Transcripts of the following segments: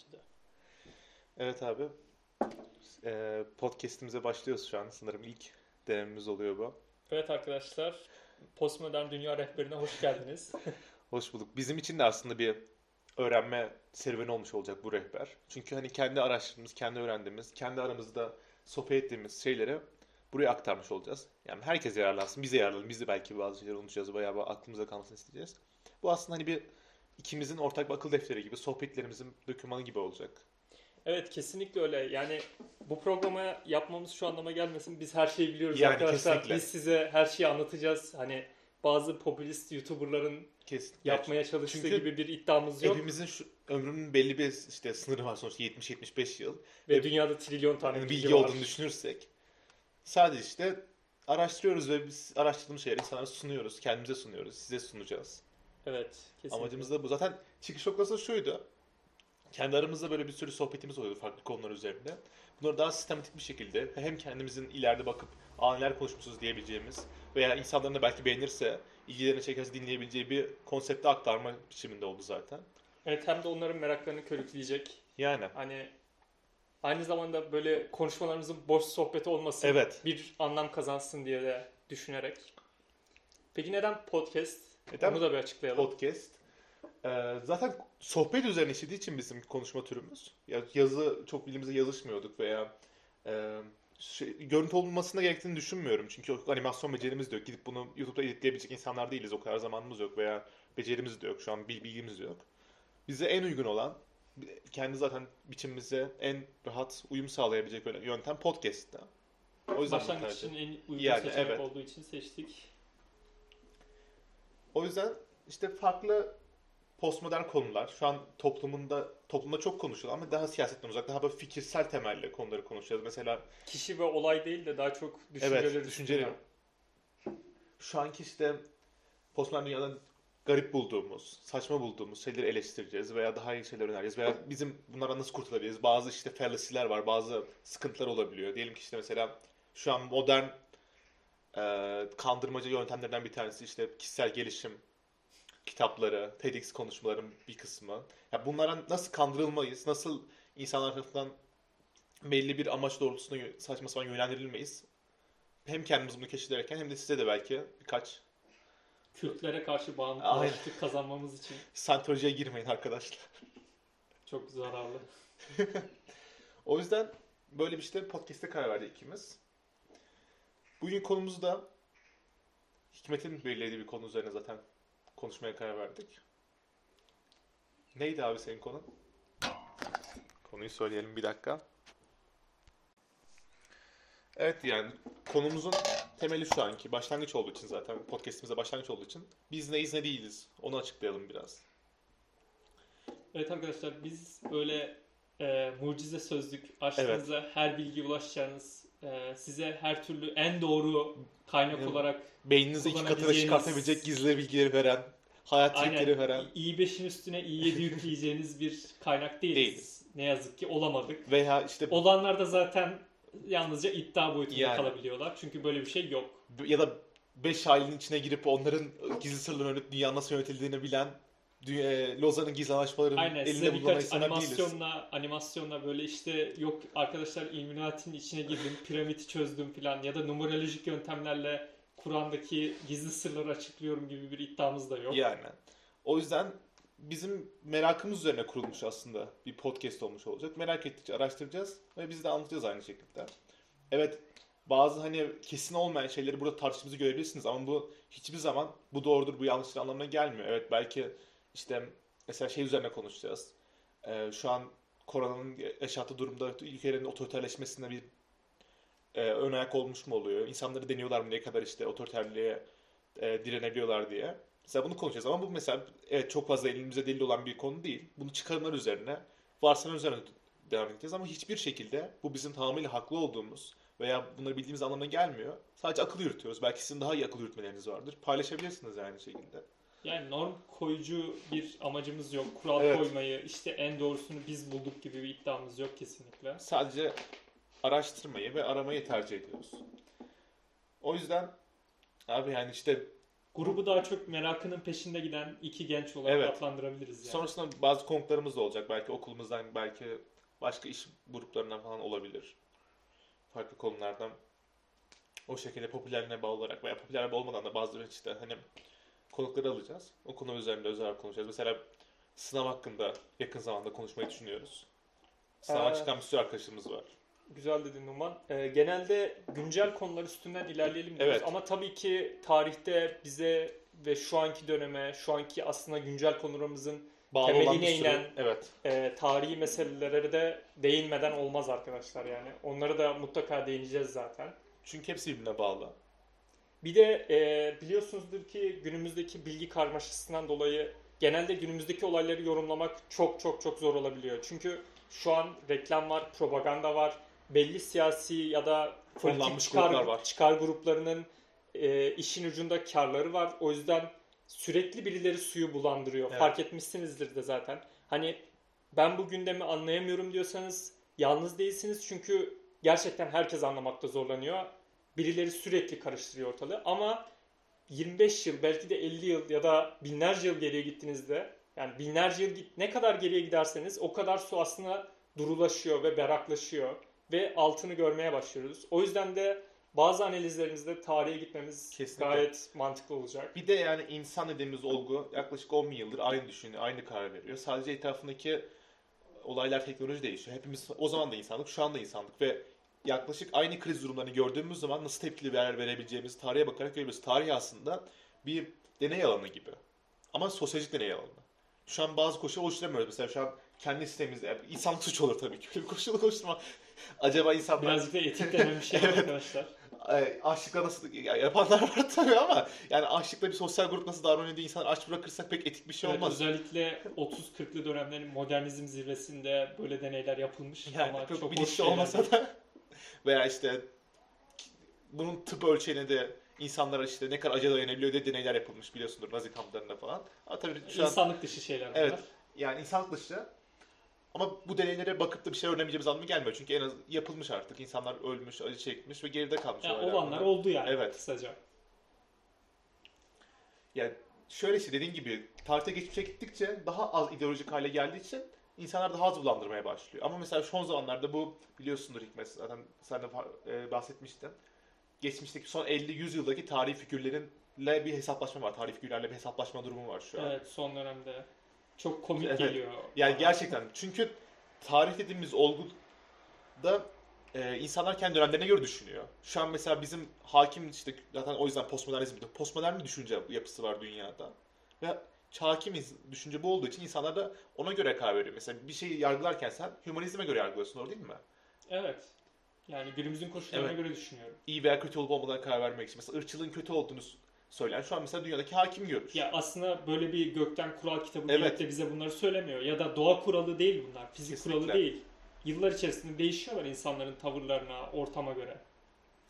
bence de. Evet abi. Ee, podcast'imize başlıyoruz şu an. Sanırım ilk denememiz oluyor bu. Evet arkadaşlar, Postmodern Dünya Rehberi'ne hoş geldiniz. Hoş bulduk. Bizim için de aslında bir öğrenme serüveni olmuş olacak bu rehber. Çünkü hani kendi araştırdığımız, kendi öğrendiğimiz, kendi aramızda sohbet ettiğimiz şeyleri buraya aktarmış olacağız. Yani herkes yararlansın, bize yararlanın. Biz de belki bazı şeyleri unutacağız veya aklımıza kalmasını isteyeceğiz. Bu aslında hani bir ikimizin ortak bir akıl defteri gibi, sohbetlerimizin dökümanı gibi olacak. evet kesinlikle öyle. Yani bu programı yapmamız şu anlama gelmesin. Biz her şeyi biliyoruz Yani arkadaşlar. kesinlikle. Biz size her şeyi anlatacağız. Hani bazı popülist YouTuber'ların Kesinlikle. yapmaya çalıştığı Çünkü gibi bir iddiamız yok. Hepimizin şu ömrünün belli bir işte sınırı var sonuçta 70-75 yıl. Ve dünyada trilyon tane Yani bilgi bilgi var. olduğunu düşünürsek sadece işte araştırıyoruz ve biz araştırdığımız şeyleri insanlara sunuyoruz. Kendimize sunuyoruz. Size sunacağız. Evet, kesinlikle. Amacımız da bu. Zaten çıkış noktası şuydu. Kendi aramızda böyle bir sürü sohbetimiz oluyordu farklı konular üzerinde. Bunları daha sistematik bir şekilde hem kendimizin ileride bakıp aa neler konuşmuşuz diyebileceğimiz veya insanların da belki beğenirse ilgilerini çekerse dinleyebileceği bir konsepte aktarma biçiminde oldu zaten. Evet hem de onların meraklarını körükleyecek. Yani Hani aynı zamanda böyle konuşmalarımızın boş sohbeti olmasın. evet. Bir anlam kazansın diye de düşünerek. Peki neden podcast? Neden Onu da bir açıklayalım. podcast. Ee, zaten sohbet üzerine işlediği için bizim konuşma türümüz. Ya yazı çok dilimize yazışmıyorduk veya e, şey, görüntü olmasına gerektiğini düşünmüyorum. Çünkü animasyon becerimiz de yok. Gidip bunu YouTube'da editleyebilecek insanlar değiliz. O kadar zamanımız yok veya becerimiz de yok. Şu an bil- bilgimiz de yok. Bize en uygun olan, kendi zaten biçimimize en rahat uyum sağlayabilecek böyle yöntem podcast'ta. O yüzden Başlangıç için en uygun Yani, seçenek evet. olduğu için seçtik. O yüzden işte farklı postmodern konular şu an toplumunda toplumda çok konuşuluyor ama daha siyasetten uzak, daha böyle fikirsel temelli konuları konuşacağız. Mesela Kişi ve olay değil de daha çok düşünceleri evet, düşünceli. üstüne. Şu anki işte postmodern dünyada garip bulduğumuz, saçma bulduğumuz şeyleri eleştireceğiz veya daha iyi şeyler önereceğiz veya bizim bunlardan nasıl kurtulabiliriz? Bazı işte fallacy'ler var, bazı sıkıntılar olabiliyor. Diyelim ki işte mesela şu an modern e, kandırmaca yöntemlerden bir tanesi işte kişisel gelişim kitapları, TEDx konuşmaların bir kısmı. Ya bunlara nasıl kandırılmayız, nasıl insanlar tarafından belli bir amaç doğrultusunda saçma sapan yönlendirilmeyiz. Hem kendimiz bunu keşfederken hem de size de belki birkaç Kürtlere karşı bağımlılık kazanmamız için Scientology'ye girmeyin arkadaşlar. çok zararlı. O yüzden böyle bir işte podcast'e karar verdik ikimiz. Bugün konumuzda Hikmet'in belirlediği bir konu üzerine zaten konuşmaya karar verdik. Neydi abi senin konun? Konuyu söyleyelim bir dakika. Evet yani konumuzun temeli şu anki başlangıç olduğu için zaten podcast'imize başlangıç olduğu için biz neyiz ne değiliz onu açıklayalım biraz. Evet arkadaşlar biz böyle e, mucize sözlük açtığınızda her bilgiye ulaşacağınız, e, size her türlü en doğru kaynak Evet. olarak Beyninizi iki katına çıkartabilecek gizli bilgileri veren, hayat trikleri veren aynen i5'in üstüne i7 yükleyeceğiniz bir kaynak değiliz. Değiliz. Ne yazık ki olamadık. veya işte Olanlar da zaten yalnızca iddia boyutunda Yani. kalabiliyorlar. Çünkü böyle bir şey yok. ya da 5 ailenin içine girip onların gizli sırlarını öğrenip dünya nasıl yönetildiğini bilen dü- Lozan'ın gizli anlaşmalarının Aynen elinde bulunan insanlar değiliz. animasyonla animasyonla böyle işte yok arkadaşlar Illuminati'nin içine girdim, piramidi çözdüm falan ya da numerolojik yöntemlerle Kur'an'daki gizli sırları açıklıyorum gibi bir iddiamız da yok. Yani. O yüzden bizim merakımız üzerine kurulmuş aslında bir podcast olmuş olacak. Merak ettikçe araştıracağız ve biz de anlatacağız aynı şekilde. Evet bazı hani kesin olmayan şeyleri burada tartışmamızı görebilirsiniz ama bu hiçbir zaman bu doğrudur bu yanlıştır anlamına gelmiyor. Evet belki işte mesela şey üzerine konuşacağız. Ee, şu an koronanın yaşattığı durumda ülkelerin otoriterleşmesine bir e, ön ayak olmuş mu oluyor? İnsanları deniyorlar mı ne kadar işte otoriterliğe e, direnebiliyorlar diye. Mesela bunu konuşacağız ama bu mesela evet çok fazla elimizde delil olan bir konu değil. Bunu çıkarımlar üzerine, varsayımlar üzerine devam edeceğiz ama hiçbir şekilde bu bizim tamamıyla haklı olduğumuz veya bunları bildiğimiz anlamına gelmiyor. Sadece akıl yürütüyoruz. Belki sizin daha iyi akıl yürütmeleriniz vardır. Paylaşabilirsiniz aynı şekilde. Yani norm koyucu bir amacımız yok. Kural Evet. koymayı, işte en doğrusunu biz bulduk gibi bir iddiamız yok kesinlikle. Sadece araştırmayı ve aramayı tercih ediyoruz. O yüzden abi yani işte Grubu daha çok merakının peşinde giden iki genç olarak Evet. adlandırabiliriz yani. Sonrasında bazı konuklarımız da olacak. Belki okulumuzdan, belki başka iş gruplarından falan olabilir. Farklı konulardan o şekilde popülerliğine bağlı olarak veya popüler olmadan da bazı işte hani konukları alacağız. O konu üzerinde özel konuşacağız. Mesela sınav hakkında yakın zamanda konuşmayı düşünüyoruz. Sınava Ee, çıkan bir sürü arkadaşımız var. Güzel dedin Numan. Ee, genelde güncel konular üstünden ilerleyelim diyoruz. Evet. Ama tabii ki tarihte bize ve şu anki döneme, şu anki aslında güncel konularımızın Bağlı temeline olan bir sürü, inen- evet. e, tarihi meselelere de değinmeden olmaz arkadaşlar yani. Onlara da mutlaka değineceğiz zaten. Çünkü hepsi birbirine bağlı. Bir de e, biliyorsunuzdur ki günümüzdeki bilgi karmaşasından dolayı genelde günümüzdeki olayları yorumlamak çok çok çok zor olabiliyor. Çünkü şu an reklam var, propaganda var, belli siyasi ya da politik çıkar, gruplar var. çıkar gruplarının e, işin ucunda karları var. O yüzden sürekli birileri suyu bulandırıyor. Evet. Fark etmişsinizdir de zaten. Hani ben bu gündemi anlayamıyorum diyorsanız yalnız değilsiniz çünkü gerçekten herkes anlamakta zorlanıyor. Birileri sürekli karıştırıyor ortalığı ama 25 yıl belki de 50 yıl ya da binlerce yıl geriye gittiğinizde yani binlerce yıl git ne kadar geriye giderseniz o kadar su aslında durulaşıyor ve berraklaşıyor ve altını görmeye başlıyoruz. O yüzden de bazı analizlerimizde tarihe gitmemiz Kesinlikle. gayet mantıklı olacak. Bir de yani insan dediğimiz olgu yaklaşık 10 bin yıldır aynı düşünüyor, aynı karar veriyor. Sadece etrafındaki olaylar teknoloji değişiyor. Hepimiz o zaman da insanlık, şu anda insanlık ve yaklaşık aynı kriz durumlarını gördüğümüz zaman nasıl tepkili ver verebileceğimizi tarihe bakarak görebiliriz. Tarih aslında bir deney alanı gibi. Ama sosyolojik deney alanı. Şu an bazı koşullar oluşturamıyoruz. Mesela şu an kendi sistemimizde yani insanlık suç olur tabii ki. Böyle bir koşul oluşturma. Acaba insanlar Birazcık da etik denen bir şey Evet. arkadaşlar. açlıkla nasıl ya yapanlar var tabii ama yani açlıkla bir sosyal grup nasıl davranıyor diye insanlar aç bırakırsak pek etik bir şey Evet, olmaz. özellikle 30-40'lı dönemlerin modernizm zirvesinde böyle deneyler yapılmış Yani ama çok, çok hoş bilinçli şeyler olmasa da veya işte bunun tıp ölçeğine de insanlara işte ne kadar acı dayanabiliyor diye deneyler yapılmış biliyorsundur Nazi kamplarında falan. Ama tabii şu an İnsanlık dışı şeyler bunlar. evet yani insanlık dışı ama bu deneylere bakıp da bir şey öğrenemeyeceğimiz anlamı gelmiyor. Çünkü en az yapılmış artık. İnsanlar ölmüş, acı çekmiş ve geride kalmış. Yani olanlar bunlar. oldu yani Evet. kısaca. Yani şöyle işte dediğin gibi tarihte geçmişe gittikçe daha az ideolojik hale geldiği için insanlar daha az bulandırmaya başlıyor. Ama mesela son zamanlarda bu biliyorsundur Hikmet zaten sen de e, bahsetmiştin. Geçmişteki son 50-100 yıldaki tarihi figürlerinle bir hesaplaşma var. Tarihi figürlerle bir hesaplaşma durumu var şu an. Evet son dönemde. Çok komik Evet. geliyor. Yani gerçekten çünkü tarih dediğimiz olgu da e, insanlar kendi dönemlerine göre düşünüyor. Şu an mesela bizim hakim işte zaten o yüzden postmodernizm. Postmodern bir düşünce yapısı var dünyada. Ve hakim ins- düşünce bu olduğu için insanlar da ona göre karar veriyor. Mesela bir şeyi yargılarken sen hümanizme göre yargılıyorsun doğru değil mi? Evet. Yani günümüzün koşullarına Evet. göre düşünüyorum. İyi veya kötü olup olmadığına karar vermek için. Mesela ırkçılığın kötü olduğunu s- söyleyen şu an mesela dünyadaki hakim görüş. Ya aslında böyle bir gökten kural kitabı Evet. gelip de bize bunları söylemiyor. Ya da doğa kuralı değil bunlar. Fizik Kesinlikle. kuralı değil. Yıllar içerisinde değişiyorlar insanların tavırlarına, ortama göre.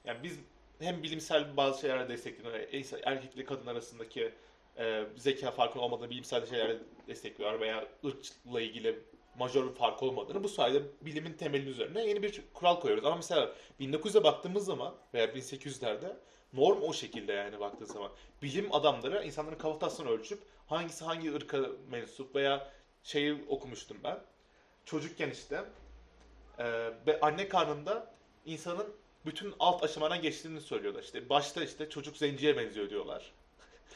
Yani biz hem bilimsel bazı şeylerle destekliyorlar. Er- Erkekle kadın arasındaki e, zeka farkının olmadığını bilimsel şeylerle destekliyorlar veya ırkla ilgili majör bir fark olmadığını bu sayede bilimin temelinin üzerine yeni bir kural koyuyoruz. Ama mesela 1900'e baktığımız zaman veya 1800'lerde norm o şekilde yani baktığın zaman. Bilim adamları insanların kafatasını ölçüp hangisi hangi ırka mensup veya şeyi okumuştum ben. Çocukken işte e, ve anne karnında insanın bütün alt aşamadan geçtiğini söylüyorlar. İşte başta işte çocuk zenciye benziyor diyorlar.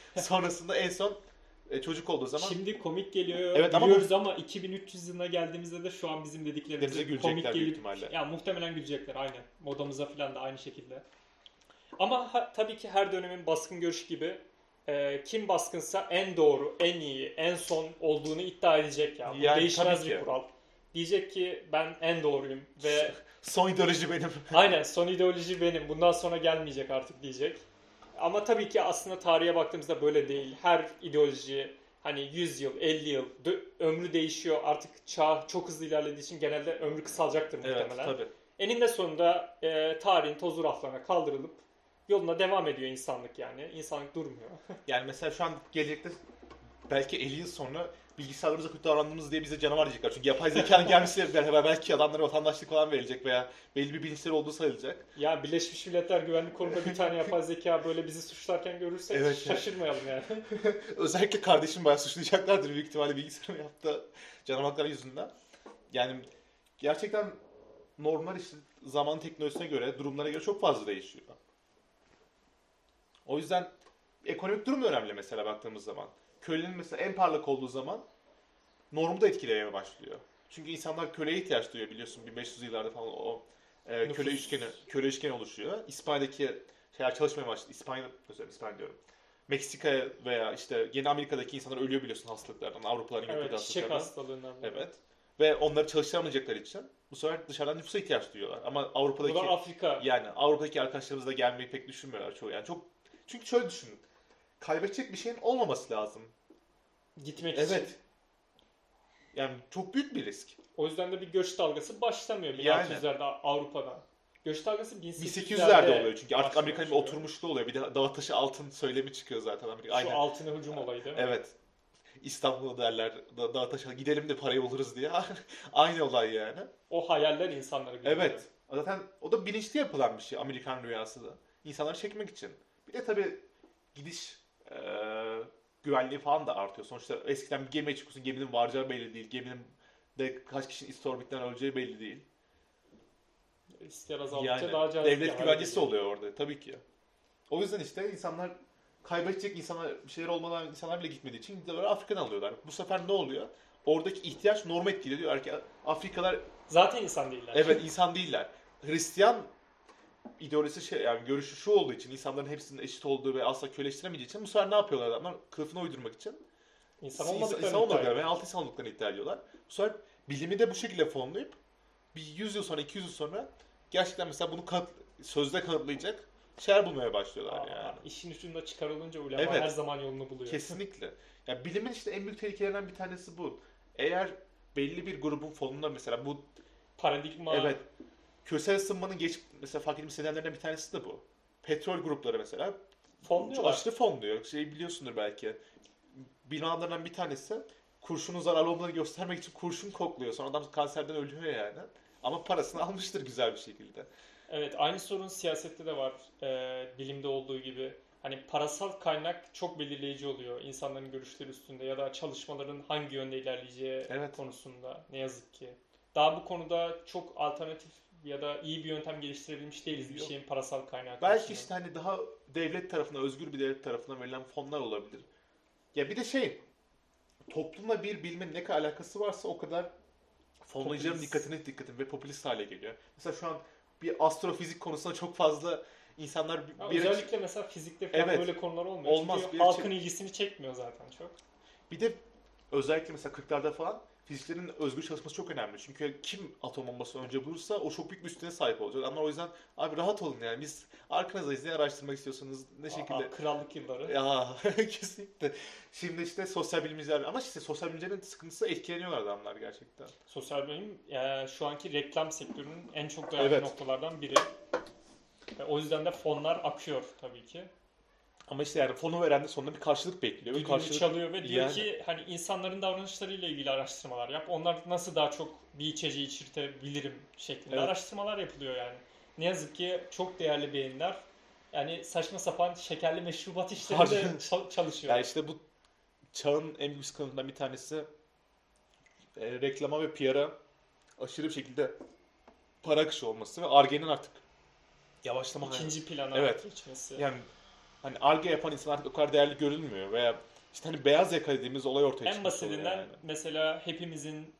Sonrasında en son e, çocuk olduğu zaman Şimdi komik geliyor, Evet ama biliyoruz ama, 2300 yılına geldiğimizde de şu an bizim dediklerimiz gülecekler komik büyük gelip ihtimalle. ya muhtemelen gülecekler aynı. Modamıza falan da aynı şekilde. Ama ha- tabii ki her dönemin baskın görüşü gibi e, kim baskınsa en doğru, en iyi, en son olduğunu iddia edecek ya. Bu Yani değişmez tabii bir ki. kural. Diyecek ki ben en doğruyum ve son ideoloji benim. Aynen son ideoloji benim. Bundan sonra gelmeyecek artık diyecek. Ama tabii ki aslında tarihe baktığımızda böyle değil. Her ideoloji hani 100 yıl, 50 yıl ömrü değişiyor. Artık çağ çok hızlı ilerlediği için genelde ömrü kısalacaktır evet muhtemelen. tabii. Eninde sonunda e, tarihin tozu raflarına kaldırılıp yoluna devam ediyor insanlık yani. İnsanlık durmuyor. Yani mesela şu an gelecekte belki 50 yıl sonra bilgisayarlarımıza kötü davrandığımız diye bize canavar diyecekler. Çünkü yapay zekanın gelmesiyle beraber belki adamlara vatandaşlık falan verilecek veya belli bir bilinçleri olduğu sayılacak. Ya Birleşmiş Milletler Güvenlik Kurulu'nda bir tane yapay zeka böyle bizi suçlarken görürsek Evet. şaşırmayalım yani. Özellikle kardeşim bayağı suçlayacaklardır büyük ihtimalle bilgisayarın yaptığı canavarlar yüzünden. Yani gerçekten normal işte zaman teknolojisine göre, durumlara göre çok fazla değişiyor. O yüzden ekonomik durum da önemli mesela baktığımız zaman. Kölenin mesela en parlak olduğu zaman normu da etkilemeye başlıyor. Çünkü insanlar köleye ihtiyaç duyuyor biliyorsun 1500 yıllarda falan o e, Nüfus. köle üçgeni köle üçgeni oluşuyor. İspanya'daki şeyler çalışmaya başladı. İspanya, özür İspanya diyorum. Meksika veya işte yeni Amerika'daki insanlar ölüyor biliyorsun hastalıklardan. Avrupalıların yaptığı evet, çiçek hastalıklardan. hastalığından. Evet. Ve onları çalıştıramayacakları için bu sefer dışarıdan nüfusa ihtiyaç duyuyorlar. Ama Bu Avrupa'daki da Afrika. yani Avrupa'daki arkadaşlarımız da gelmeyi pek düşünmüyorlar çoğu. Yani çok çünkü şöyle düşünün. Kaybedecek bir şeyin olmaması lazım. Gitmek için. Evet. Yani çok büyük bir risk. O yüzden de bir göç dalgası başlamıyor Yani. 1600'lerde Avrupa'dan. Göç dalgası 1800'lerde 1800'lerde oluyor çünkü artık Amerika'nın bir oturmuşluğu oluyor. Bir de dağ taşı altın söylemi çıkıyor zaten Amerika. Şu Aynen. altına hücum olayı değil mi? Evet. İstanbul'da derler da, dağ taşı gidelim de parayı buluruz diye. Aynı olay yani. O hayaller insanları götürüyor. Evet. Zaten o da bilinçli yapılan bir şey Amerikan rüyası da. İnsanları çekmek için. Bir de tabii gidiş güvenliği falan da artıyor. Sonuçta eskiden bir gemiye çıkıyorsun. Geminin varacağı belli değil. Geminin de kaç kişinin istorbitten öleceği belli değil. İster azaldıkça Yani daha cazip devlet güvencesi oluyor orada tabii ki. O yüzden işte insanlar kaybedecek insanlar bir şeyler olmadan insanlar bile gitmediği için gidiyorlar Afrika'dan alıyorlar. Bu sefer ne oluyor? Oradaki ihtiyaç norm etkiliyor. Diyorlar ki Afrikalar Zaten insan değiller. Evet insan değiller. Hristiyan ideolojisi şey yani görüşü şu olduğu için insanların hepsinin eşit olduğu ve asla köleleştiremeyeceği için bu sefer ne yapıyorlar adamlar? Kılıfına uydurmak için İnsan olmadıklarını insan olmadıklarını ediyor. ve alt insan olduklarını iddia ediyorlar. Bu sefer bilimi de bu şekilde fonlayıp bir 100 yıl sonra 200 yıl sonra gerçekten mesela bunu kanıt, sözde kanıtlayacak şeyler bulmaya başlıyorlar Aa, yani. İşin ucunda çıkarılınca ulema Evet. her zaman yolunu buluyor. Kesinlikle. Ya bilimin işte en büyük tehlikelerinden bir tanesi bu. Eğer belli bir grubun fonunda mesela bu Paradigma Evet. Küresel ısınmanın geç mesela fark edilmiş nedenlerinden bir tanesi de bu. Petrol grupları mesela fonluyorlar. aşırı fonluyor. Şey biliyorsundur belki. Binalarından bir tanesi kurşunun zararlı olmadığını göstermek için kurşun kokluyor. Sonra adam kanserden ölüyor yani. Ama parasını almıştır güzel bir şekilde. Evet aynı sorun siyasette de var. Ee, bilimde olduğu gibi. Hani parasal kaynak çok belirleyici oluyor insanların görüşleri üstünde ya da çalışmaların hangi yönde ilerleyeceği Evet. konusunda ne yazık ki. Daha bu konuda çok alternatif ya da iyi bir yöntem geliştirebilmiş değiliz bir Yok. şeyin parasal kaynağı Belki konusunda. işte hani daha devlet tarafına, özgür bir devlet tarafından verilen fonlar olabilir. Ya bir de şey, toplumla bir bilmenin ne kadar alakası varsa o kadar fonlayıcıların dikkatini dikkatini ve popülist hale geliyor. Mesela şu an bir astrofizik konusunda çok fazla insanlar Ya bir, özellikle mesela fizikte falan Evet. böyle konular olmuyor. Olmaz, Çünkü bir halkın ilgisini çekmiyor zaten çok. bir de özellikle mesela 40'larda falan fiziklerin özgür çalışması çok önemli. Çünkü kim atom bombasını önce bulursa o çok büyük bir üstüne sahip olacak. Ama o yüzden abi rahat olun yani biz arkanızdayız ne araştırmak istiyorsanız ne şekilde Aa, krallık yılları. Ya kesinlikle. Şimdi işte sosyal bilimciler ama işte sosyal bilimcilerin sıkıntısı etkileniyorlar adamlar gerçekten. Sosyal bilim e, şu anki reklam sektörünün en çok dayandığı Evet. noktalardan biri. E, o yüzden de fonlar akıyor tabii ki. Ama işte yani fonu veren de sonunda bir karşılık bekliyor. Bir karşılık çalıyor ve diyor yani. ki hani insanların davranışlarıyla ilgili araştırmalar yap. Onlar nasıl daha çok bir içeceği içirtebilirim şeklinde Evet. araştırmalar yapılıyor yani. Ne yazık ki çok değerli beyinler yani saçma sapan şekerli meşrubat işlerinde çalışıyor. Yani işte bu çağın en büyük sıkıntılarından bir tanesi e, reklama ve PR'a aşırı bir şekilde para akışı olması ve Ar-Ge'nin artık yavaşlama İkinci plana Evet. geçmesi. yani hani Ar-Ge yapan insan artık o kadar değerli görülmüyor veya işte hani beyaz yaka dediğimiz olay ortaya En çıkmış oluyor basitinden yani. mesela hepimizin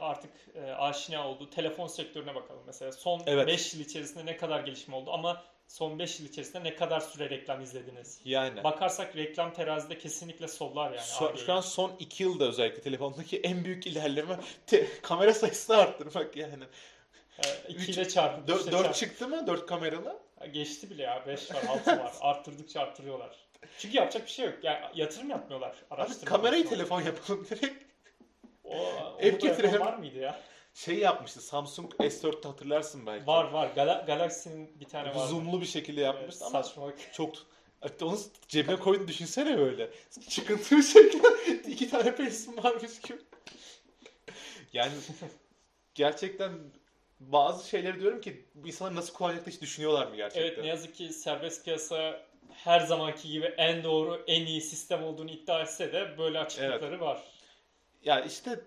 artık e, aşina olduğu telefon sektörüne bakalım. Mesela son Evet. 5 yıl içerisinde ne kadar gelişme oldu ama son 5 yıl içerisinde ne kadar süre reklam izlediniz? Yani. Bakarsak reklam terazide kesinlikle sollar yani. Şu, abi. şu an son iki yılda özellikle telefondaki en büyük ilerleme te- kamera sayısını arttırmak yani. E, üç- ikiyle çarpıp Dört, üçle dört çarpıp- çıktı mı? Dört kameralı? Geçti bile ya 5 var 6 var. Arttırdıkça arttırıyorlar. Çünkü yapacak bir şey yok. Yani yatırım yapmıyorlar. Abi Araştırma kamerayı konusunda. telefon yapalım direkt. O, da getirelim. var mıydı ya? Şey yapmıştı Samsung S4'te hatırlarsın belki. Var var. Gala- Galaxy'nin bir tane var. Zoomlu bir şekilde yapmıştı ama Saçmalık. çok Hatta onu cebine koyduğunu düşünsene böyle. Çıkıntı bir şekilde iki tane pesim varmış gibi. Yani gerçekten bazı şeyleri diyorum ki bu insanlar nasıl kullanacaklar hiç düşünüyorlar mı gerçekten? Evet ne yazık ki serbest piyasa her zamanki gibi en doğru, en iyi sistem olduğunu iddia etse de böyle açıklıkları var. Ya işte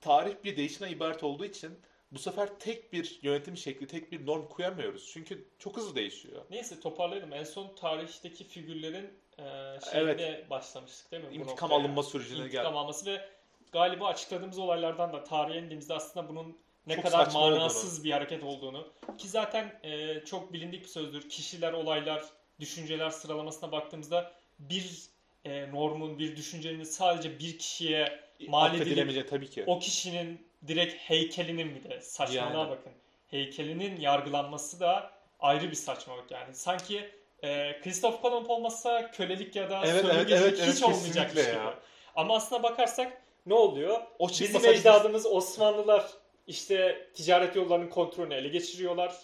tarih bir değişimden ibaret olduğu için bu sefer tek bir yönetim şekli, tek bir norm koyamıyoruz. Çünkü çok hızlı değişiyor. Neyse toparlayalım. En son tarihteki figürlerin e, şeyine başlamıştık değil mi? İntikam alınma sürecine İntikam gel. alması ve galiba açıkladığımız olaylardan da tarihe indiğimizde aslında bunun ne Çok kadar manasız bir hareket olduğunu ki zaten e, çok bilindik bir sözdür. Kişiler, olaylar, düşünceler sıralamasına baktığımızda bir e, normun, bir düşüncenin sadece bir kişiye mal edilip tabii ki. o kişinin direkt heykelinin bir de saçmalığa Yani. bakın. Heykelinin yargılanması da ayrı bir saçmalık yani. Sanki e, Christoph Kolomb olmasa kölelik ya da Evet, evet, sömürgecilik evet, evet, hiç olmayacakmış kesinlikle gibi. ya. Ama aslına bakarsak ne oluyor? O Bizim ecdadımız Osmanlılar işte ticaret yollarının kontrolünü ele geçiriyorlar.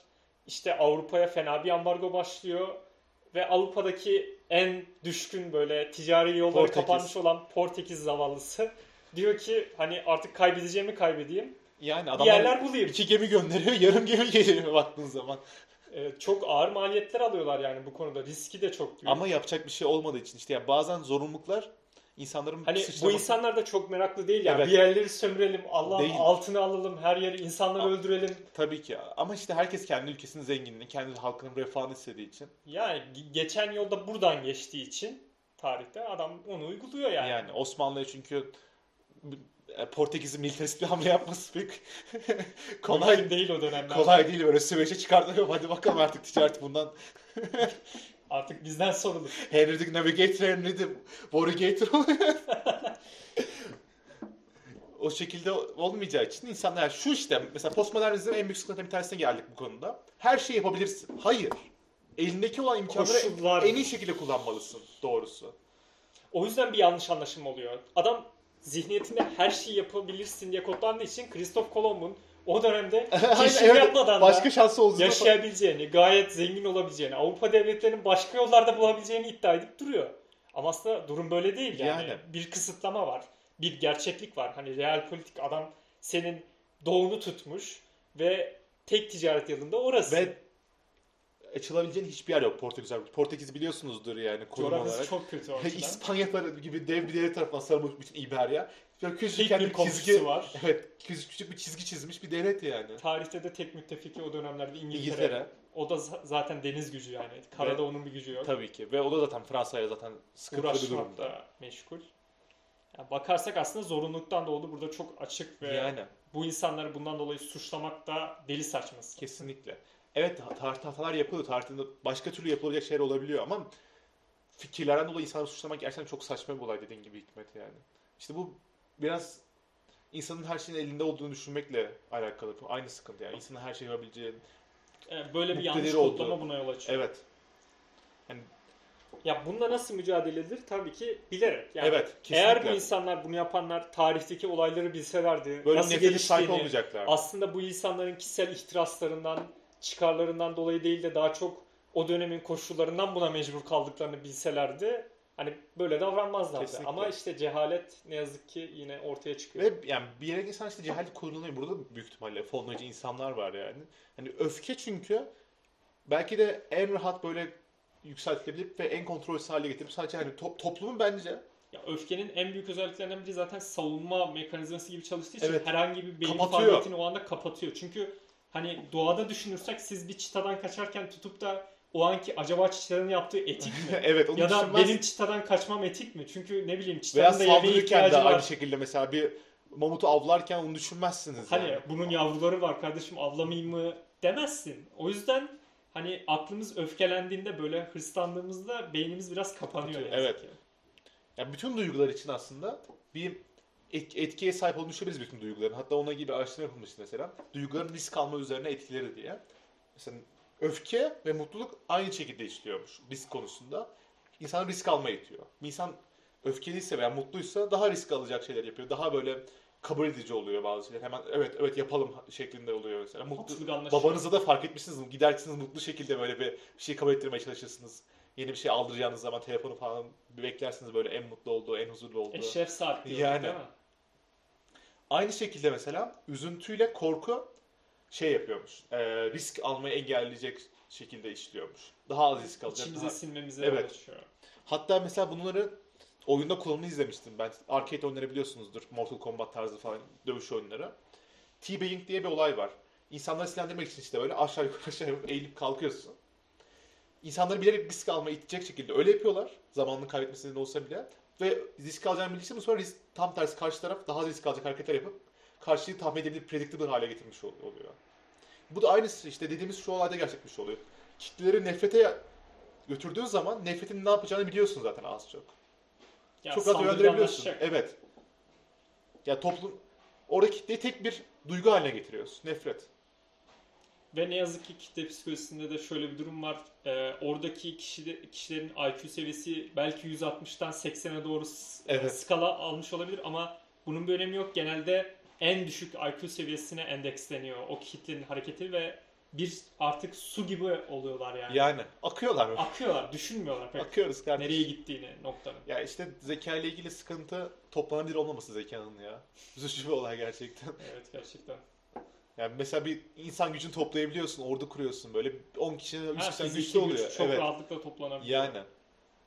İşte Avrupa'ya fena bir ambargo başlıyor. Ve Avrupa'daki en düşkün böyle ticari yolları Portekiz. kapanmış olan Portekiz zavallısı diyor ki hani artık kaybedeceğimi kaybedeyim. Yani Bir adamlar yerler bulayım. iki gemi gönderiyor, yarım gemi geliyor baktığın zaman. Ee, çok ağır maliyetler alıyorlar yani bu konuda. Riski de çok büyük. Ama yapacak bir şey olmadığı için işte ya bazen zorunluluklar insanların Hani bu insanlar da çok meraklı değil ya. Evet. Bir yerleri sömürelim, Değil. altını alalım, her yeri insanları A- öldürelim. Tabii ki ama işte herkes kendi ülkesinin zenginliğini, kendi halkının refahını istediği için. Yani ge- geçen yolda buradan geçtiği için tarihte adam onu uyguluyor yani. Yani Osmanlı'ya çünkü e, Portekiz'in militarist bir hamle yapması pek kolay değil o dönemler. kolay değil böyle Süveyş'e çıkartıyor. Hadi bakalım artık ticaret bundan. Artık bizden sorulur. Henry'dik Navigator, Henry'di Warrigator oluyor. o şekilde olmayacağı için insanlar şu işte mesela postmodernizmin en büyük sıkıntılarından bir tanesine geldik bu konuda. Her şeyi yapabilirsin. Hayır. Elindeki olan imkanları Koşullar. en iyi şekilde kullanmalısın doğrusu. O yüzden bir yanlış anlaşılma oluyor. Adam zihniyetinde her şeyi yapabilirsin diye kodlandığı için Christoph Kolomb'un o dönemde keşif Evet, yapmadan Başka da şansı olduğunu yaşayabileceğini, gayet zengin olabileceğini, Avrupa devletlerinin başka yollarda bulabileceğini iddia edip duruyor. Ama aslında durum böyle değil yani. Yani. Bir kısıtlama var. Bir gerçeklik var. Hani real politik adam senin doğunu tutmuş ve tek ticaret yılında orası. Ve açılabileceğin hiçbir yer yok Portekiz. Portekiz biliyorsunuzdur yani konum Coğrafyası olarak. çok kötü. İspanya gibi dev bir devlet tarafından sarılmış bütün İberya. Böyle küçük Tek bir komşusu çizgi, var. evet küçük, küçük bir çizgi çizmiş bir devlet yani. Tarihte de tek müttefiki o dönemlerde İngiltere. İngiltere O da za- zaten deniz gücü yani. Karada Ve- onun bir gücü yok. tabii ki ve o da zaten Fransa'ya zaten sıkıntılı bir durumda. Meşgul. Ya bakarsak aslında zorunluluktan doğdu. Burada çok açık ve Yani bu insanları bundan dolayı suçlamak da deli saçması. kesinlikle. Evet tarihte hatalar yapılıyor. Tarihte başka türlü yapılacak şeyler olabiliyor ama fikirlerden dolayı insanları suçlamak gerçekten çok saçma bir olay dediğin gibi Hikmet yani. İşte bu biraz insanın her şeyin elinde olduğunu düşünmekle alakalı. Aynı sıkıntı yani. İnsanın her şeyi yapabileceği. Yani böyle bir yanlış kodlama buna yol açıyor. Evet. Ya bununla nasıl mücadele edilir? Tabii ki bilerek. Yani evet. Kesinlikle. eğer bu insanlar bunu yapanlar tarihteki olayları bilselerdi, Böyle nasıl geliştiğini, olmayacaklar. aslında bu insanların kişisel ihtiraslarından, çıkarlarından dolayı değil de daha çok o dönemin koşullarından buna mecbur kaldıklarını bilselerdi hani böyle davranmazlardı. Kesinlikle. Ama işte cehalet ne yazık ki yine ortaya çıkıyor. Ve yani bir yere insan işte cehalet kullanıyor. Burada da büyük ihtimalle fonlayıcı insanlar var yani. Hani öfke çünkü belki de en rahat böyle yükseltilebilip ve en kontrolsüz hale getirip sadece hani to- toplumun bence Ya öfkenin en büyük özelliklerinden biri zaten savunma mekanizması gibi çalıştığı için Evet. herhangi bir beyin faaliyetini o anda kapatıyor. Çünkü hani doğada düşünürsek siz bir çitadan kaçarken tutup da o anki acaba çitanın yaptığı etik mi? evet onu ya da düşünmez. benim çitadan kaçmam etik mi? Çünkü ne bileyim Veya çitanın da yemeğe saldırırken de ihtiyacı var. aynı şekilde mesela bir mamutu avlarken onu düşünmezsiniz Hani yani. bunun yavruları var kardeşim avlamayayım mı demezsin. O yüzden hani aklımız öfkelendiğinde böyle hırslandığımızda beynimiz biraz kapanıyor. yazık Evet. ki. Yani bütün duygular için aslında bir et- etkiye sahip olduğunu düşünebiliriz bütün duyguların. Hatta ona gibi araştırma yapılmıştı mesela. Duyguların risk alma üzerine etkileri diye. Mesela öfke ve mutluluk aynı şekilde işliyormuş risk konusunda. İnsan risk almaya itiyor. Bir insan öfkeliyse veya mutluysa daha risk alacak şeyler yapıyor. Daha böyle kabul edici oluyor bazı şeyler. Hemen evet evet yapalım şeklinde oluyor mesela. Mutlu, babanıza da fark etmişsiniz. Gidersiniz mutlu şekilde böyle bir şey kabul ettirmeye çalışırsınız. Yeni bir şey aldıracağınız zaman telefonu falan bir beklersiniz böyle en mutlu olduğu, en huzurlu olduğu. Eşref saat diyorlar Yani. değil mi? Aynı şekilde mesela üzüntüyle korku şey yapıyormuş. e, risk almayı engelleyecek şekilde işliyormuş. Daha az risk alacak. İçimize daha- sinmemize Evet. yol açıyor. Hatta mesela bunları oyunda kullanımını izlemiştim ben. Arcade oyunları biliyorsunuzdur. Mortal Kombat tarzı falan dövüş oyunları. Teabagging diye bir olay var. İnsanları sinirlendirmek için işte böyle aşağı yukarı aşağı yukarı eğilip kalkıyorsun. İnsanları bilerek risk almaya itecek şekilde öyle yapıyorlar. Zamanını kaybetmesine de olsa bile. Ve risk alacağını bildikçe sonra risk, tam tersi karşı taraf daha az risk alacak hareketler yapıp karşıyı tahmin edebilir, predictable hale getirmiş ol- oluyor. Bu da aynısı işte dediğimiz şu olayda gerçekleşmiş oluyor. Kitleleri nefrete götürdüğün zaman nefretin ne yapacağını biliyorsun zaten az çok. Ya çok rahat saldırganlaşacak. Evet. Ya toplum orada kitleyi tek bir duygu haline getiriyorsun. Nefret. Ve ne yazık ki kitle psikolojisinde de şöyle bir durum var. Ee, oradaki kişi, kişilerin IQ seviyesi belki 160'tan 80'e doğru Evet. skala almış olabilir ama bunun bir önemi yok. Genelde en düşük IQ seviyesine endeksleniyor o kitlenin hareketi ve bir artık su gibi oluyorlar yani. Yani akıyorlar? Akıyorlar, düşünmüyorlar pek Akıyoruz kardeşim. nereye gittiğini noktanın. Ya işte zeka ile ilgili sıkıntı toplanabilir olmaması zekanın ya. Üzücü bir olay gerçekten. Evet gerçekten. Yani mesela bir insan gücünü toplayabiliyorsun, ordu kuruyorsun böyle 10 kişinin 3 Ha, kişiden güçlü güç oluyor. çok evet. rahatlıkla toplanabiliyor. Yani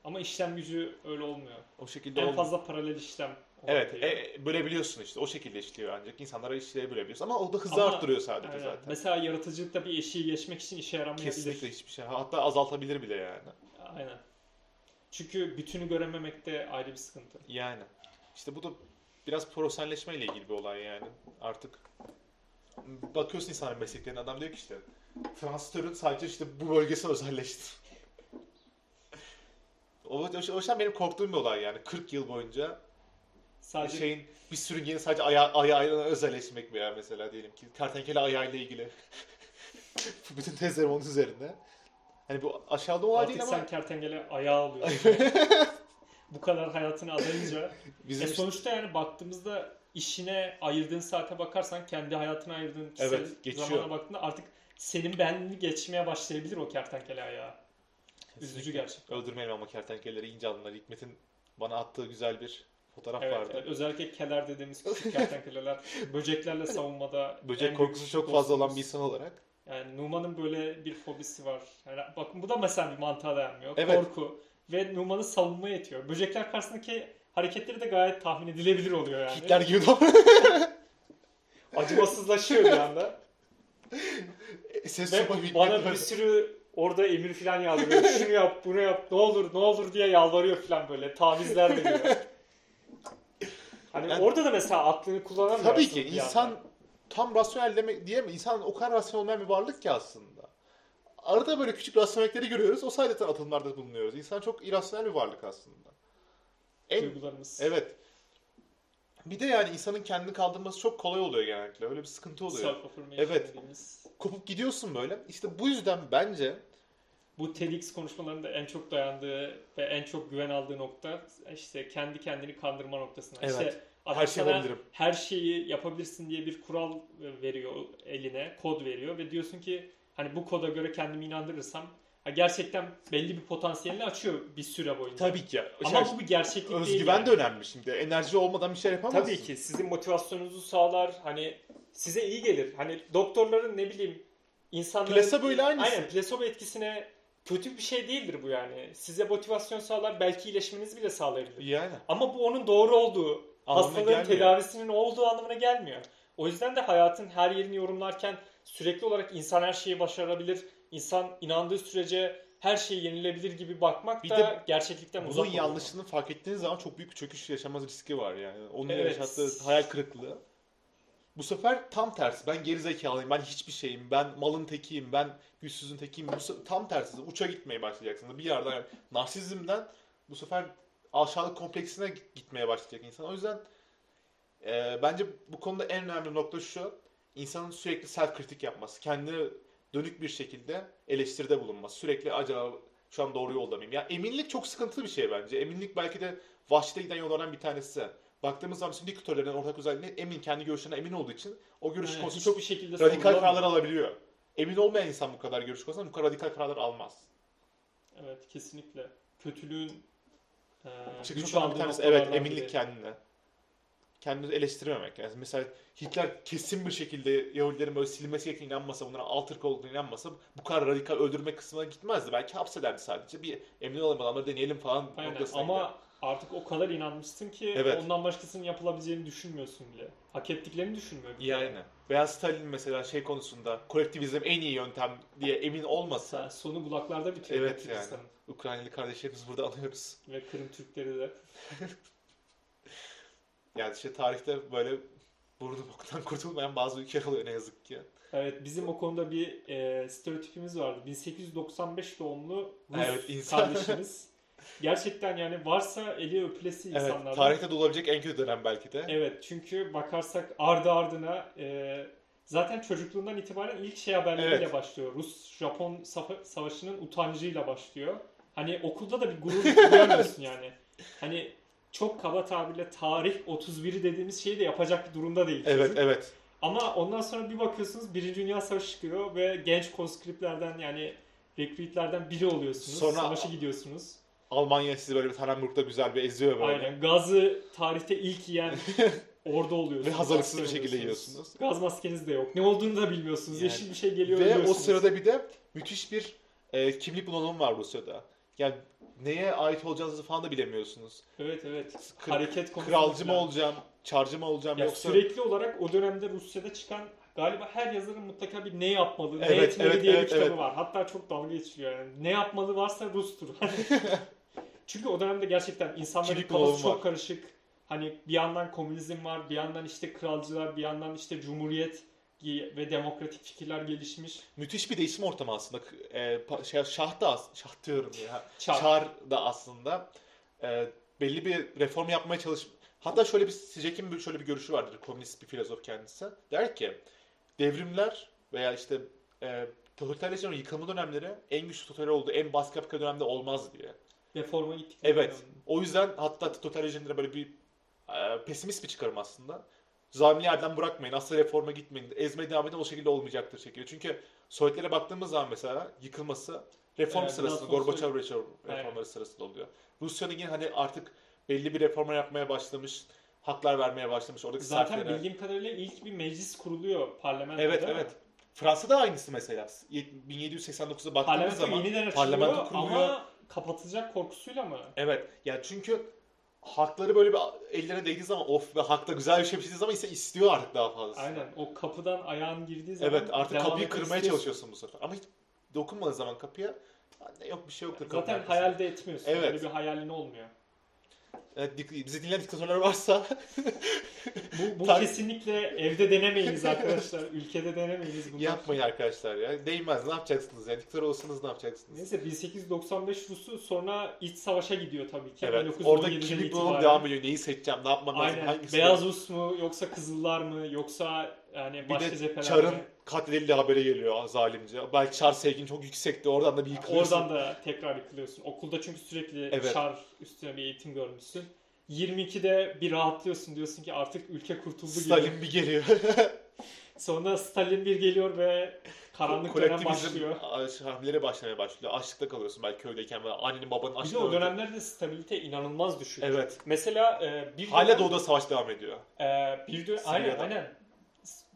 Ama işlem gücü öyle olmuyor. o şekilde En olmuyor. fazla paralel işlem. Evet, e, bölebiliyorsun işte. O şekilde işliyor ancak. insanlara işleri bölebiliyorsun. Ama o da hızı Ama- arttırıyor sadece Aynen. zaten. Mesela yaratıcılıkta bir eşiği geçmek için işe yaramayabilir. Kesinlikle hiçbir şey. Hatta azaltabilir bile yani. Aynen. Çünkü bütünü görememek de ayrı bir sıkıntı. Yani. İşte bu da biraz profesyonelleşmeyle ilgili bir olay yani. Artık bakıyorsun insanların mesleklerine adam diyor ki işte transistörün sadece işte bu bölgesine özelleşti. o, o, o yüzden benim korktuğum bir olay yani. 40 yıl boyunca Sadece şeyin bir sürüngenin sadece aya, ayağına özelleşmek veya mesela diyelim ki kertenkele ayağıyla ilgili. Bütün tezlerim onun üzerinde. Hani bu aşağıda olay artık değil sen ama kertenkele ayağı alıyorsun. Bu kadar hayatını adayınca. bizim e sonuçta yani baktığımızda işine ayırdığın saate bakarsan kendi hayatına ayırdığın Evet, geçiyor. zamana baktığında artık senin benliğini geçmeye başlayabilir o kertenkele ayağı. Üzücü Kesinlikle. gerçekten. Öldürmeyelim ama kertenkeleleri ince alınlar. Hikmet'in bana attığı güzel bir fotoğraf Evet, vardı. evet, özellikle keler dediğimiz küçük kertenkeleler böceklerle savunmada Böcek korkusu çok fazla olan bir insan olarak. Yani Numan'ın böyle bir fobisi var. Yani bakın bu da mesela bir mantığa dayanmıyor. Evet. Korku ve Numan'ı savunma yetiyor. Böcekler karşısındaki hareketleri de gayet tahmin edilebilir oluyor yani. Hitler gibi davranıyor. Acımasızlaşıyor bir anda. Ses ve bana bir sürü orada emir falan yağdırıyor. Şunu yap, bunu yap, ne olur, ne olur diye yalvarıyor falan böyle. Tavizler veriyor. Hani Yani- orada da mesela aklını kullanamıyor. Tabii ki insan yandan. tam rasyonel demek diye mi? İnsan o kadar rasyonel olmayan bir varlık ki aslında. Arada böyle küçük rasyonellikleri görüyoruz. O sayede atımlarda bulunuyoruz. İnsan çok irrasyonel bir varlık aslında. En duygularımız. evet. Bir de yani insanın kendini kaldırması çok kolay oluyor genellikle. Öyle bir sıkıntı oluyor. Evet. dediğimiz. Kopup gidiyorsun böyle. İşte bu yüzden bence Bu TEDx konuşmalarında en çok dayandığı ve en çok güven aldığı nokta işte kendi kendini kandırma noktasına. Evet. İşte adam her şey sana yapabilirim. her şeyi yapabilirsin diye bir kural veriyor eline, kod veriyor ve diyorsun ki hani bu koda göre kendimi inandırırsam ha gerçekten belli bir potansiyelini açıyor bir süre boyunca. Tabii ki. Ama bu bir gerçeklik değil. Özgüven yani. de önemli şimdi. Enerji olmadan bir şey yapamazsın. Tabii ki sizin motivasyonunuzu sağlar. Hani size iyi gelir. Hani doktorların ne bileyim insanların Placebo ile aynısı. Aynen placebo etkisine kötü bir şey değildir bu yani. Size motivasyon sağlar, belki iyileşmenizi bile sağlayabilir. Yani. Ama bu onun doğru olduğu, Anlamına hastalığın gelmiyor. tedavisinin olduğu anlamına gelmiyor. O yüzden de hayatın her yerini yorumlarken sürekli olarak insan her şeyi başarabilir, insan inandığı sürece her şey yenilebilir gibi bakmak Bir da de gerçeklikten uzak Bunun oluyor. yanlışını fark ettiğiniz zaman çok büyük bir çöküş yaşamaz riski var yani. Onun Evet. yaşattığı hayal kırıklığı. Bu sefer tam tersi. Ben geri zekalıyım, ben hiçbir şeyim, ben malın tekiyim, ben güçsüzün tekiyim. Bu se- tam tersi. Uça gitmeye başlayacaksınız. Bir yerden yani narsizmden bu sefer aşağılık kompleksine gitmeye başlayacak insan. O yüzden e, bence bu konuda en önemli nokta şu. insanın sürekli self kritik yapması. Kendine dönük bir şekilde eleştiride bulunması. Sürekli acaba şu an doğru yolda mıyım? Ya eminlik çok sıkıntılı bir şey bence. Eminlik belki de vahşete giden yollardan bir tanesi. Baktığımız zaman bizim diktatörlerin ortak özelliği emin, kendi görüşlerine emin olduğu için o görüş Yani konusunda çok şekilde radikal kararlar alabiliyor. Emin olmayan insan bu kadar görüş konusunda bu kadar radikal kararlar almaz. Evet kesinlikle. Kötülüğün Çıkış güç aldığı tanesi evet eminlik biri. kendine. Kendini eleştirmemek. Yani mesela Hitler kesin bir şekilde Yahudilerin böyle silinmesi gerektiğine inanmasa, bunlara alt ırk olduğunu inanmasa bu kadar radikal öldürme kısmına gitmezdi. Belki hapsederdi sadece. Bir emin olalım adamları deneyelim falan Aynen. Ama gider. Artık o kadar inanmışsın ki Evet. ondan başkasının yapılabileceğini düşünmüyorsun bile. Hak ettiklerini düşünmüyor bile. Yani. Veya Stalin mesela şey konusunda kolektivizm en iyi yöntem diye emin olmasa Sen sonu bulaklarda bitiyor. Evet Kırgızistan'ın. Ukraynalı kardeşlerimiz burada anıyoruz. Ve Kırım Türkleri de. Yani işte tarihte böyle burnu boktan kurtulmayan bazı ülkeler oluyor ne yazık ki. Evet bizim o konuda bir e, stereotipimiz vardı. 1895 doğumlu Rus Evet, insan- kardeşimiz. Gerçekten yani varsa eli öpülesi Evet, insanlardan. tarihte de olabilecek en kötü dönem belki de. Evet çünkü bakarsak ardı ardına e, zaten çocukluğundan itibaren ilk şey haberleriyle Evet. başlıyor. Rus-Japon savaşının utancıyla başlıyor. Hani okulda da bir gurur duyamıyorsun yani. Hani çok kaba tabirle tarih 31'i dediğimiz şeyi de yapacak bir durumda değil Evet, çocuk. evet. Ama ondan sonra bir bakıyorsunuz Birinci Dünya Savaşı çıkıyor ve genç konskriptlerden yani rekrütlerden biri oluyorsunuz. Sonra- Savaşa gidiyorsunuz. Almanya sizi böyle bir Tannenberg'da güzel bir eziyor böyle. Aynen. Gazı tarihte ilk yiyen orada oluyorsunuz. Ve hazırlıksız bir şekilde yiyorsunuz. Gaz maskeniz de yok. Ne olduğunu da bilmiyorsunuz. Yani. Yeşil bir şey geliyor Ve o sırada bir de müthiş bir e, kimlik bunalımı var Rusya'da. Yani neye ait olacağınızı falan da bilemiyorsunuz. Evet evet. Kır- Hareket konusunda Kralcı mı olacağım, çarcı mı olacağım Ya yoksa... sürekli olarak o dönemde Rusya'da çıkan galiba her yazarın mutlaka bir ne yapmalı, ne Evet, etmeli evet, diye evet, bir kitabı evet. var. Hatta çok dalga geçiliyor yani. Ne yapmalı varsa Rus'tur. Çünkü o dönemde gerçekten insanların Kimlik kafası çok var. karışık. Hani bir yandan komünizm var, bir yandan işte kralcılar, bir yandan işte cumhuriyet ve demokratik fikirler gelişmiş. Müthiş bir değişim ortamı aslında. E, şey, şah da şah diyorum ya. Çar. Çar da aslında e, belli bir reform yapmaya çalış. Hatta şöyle bir Sijek'in bir- şöyle bir görüşü vardır. Komünist bir filozof kendisi. Der ki devrimler veya işte e, totalitarizmin yıkılma dönemleri en güçlü totaliter olduğu en baskı dönemde olmaz diye. Reforma gittik. Evet. O yüzden hatta totalitarizmlere böyle bir e, pesimist bir çıkarım aslında. Zalimli yerden bırakmayın. Asla reforma gitmeyin. Ezmeye devam edin o şekilde olmayacaktır şekilde. Çünkü Sovyetlere baktığımız zaman mesela yıkılması reform Evet, sırasında, Gorbaçov reformları sırasında oluyor. Rusya'nın yine hani artık belli bir reforma yapmaya başlamış, haklar vermeye başlamış. Oradaki Zaten serflere. bildiğim kadarıyla ilk bir meclis kuruluyor parlamentoda. Evet evet. Fransa'da aynısı mesela. 1789'da baktığımız Parlamento zaman yeniden parlamento kuruluyor. ama kapatılacak korkusuyla mı? Evet. Yani çünkü hakları böyle bir ellerine değdiği zaman of ve hakta güzel bir şey yapıştığı zaman ise istiyor artık daha fazla. Aynen. O kapıdan ayağın girdiği zaman Evet artık kapıyı kırmaya istiyorsun. çalışıyorsun bu sefer. Ama hiç dokunmadığı zaman kapıya yok bir şey yoktur Zaten hayal de etmiyorsun. Evet. Öyle bir hayalin olmuyor. Evet, dik- bizi dinleyen diktatörler varsa Bu, bu Tak- kesinlikle evde denemeyiniz arkadaşlar. Ülkede denemeyiniz bunlar. yapmayın arkadaşlar ya. Değmez ne yapacaksınız ya. Diktatör olsanız ne yapacaksınız? Neyse 1895 Rusu sonra iç savaşa gidiyor tabii ki. Evet. 1917'den Orada kimlik itibaren. devam ediyor. Neyi seçeceğim? Ne yapmam lazım? Aynen. Hangisi? Beyaz Rus mu yoksa Kızıllar mı yoksa yani bir başka de cepheler Çar'ın mi? katledildiği haberi geliyor zalimce. Belki Çar sevgin çok yüksekti. Oradan da bir yıkılıyorsun. Oradan da tekrar yıkılıyorsun. Okulda çünkü sürekli Evet. şar üstüne bir eğitim görmüşsün. 22'de bir rahatlıyorsun diyorsun ki artık ülke kurtuldu gibi. Stalin bir geliyor. Sonra Stalin bir geliyor ve karanlık dönem başlıyor. hamleleri başlamaya başlıyor. Açlıkta kalıyorsun belki köydeyken veya annenin babanın Bir de açlığı o dönemlerde stabilite inanılmaz düşük. Evet. Mesela e, bir Hala dönem- doğuda savaş devam ediyor. e, bir dönem aynen aynen.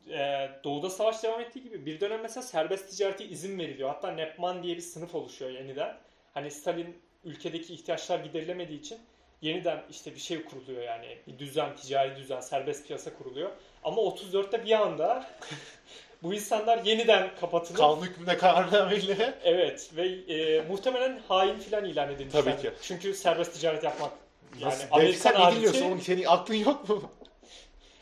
E, doğuda savaş devam ettiği gibi bir dönem mesela serbest ticarete izin veriliyor. Hatta Nepman diye bir sınıf oluşuyor yeniden. Hani Stalin ülkedeki ihtiyaçlar giderilemediği için yeniden işte bir şey kuruluyor yani. Bir düzen, ticari düzen, serbest piyasa kuruluyor. Ama 34'te bir anda bu insanlar yeniden kapatılıp Kanun hükmünde kararnameyle. Evet ve e, muhtemelen hain filan ilan edilmişler. Tabii ki. Çünkü serbest ticaret yapmak yani Nasıl? Amerikan sen ne dinliyorsun harici oğlum? Senin aklın yok mu?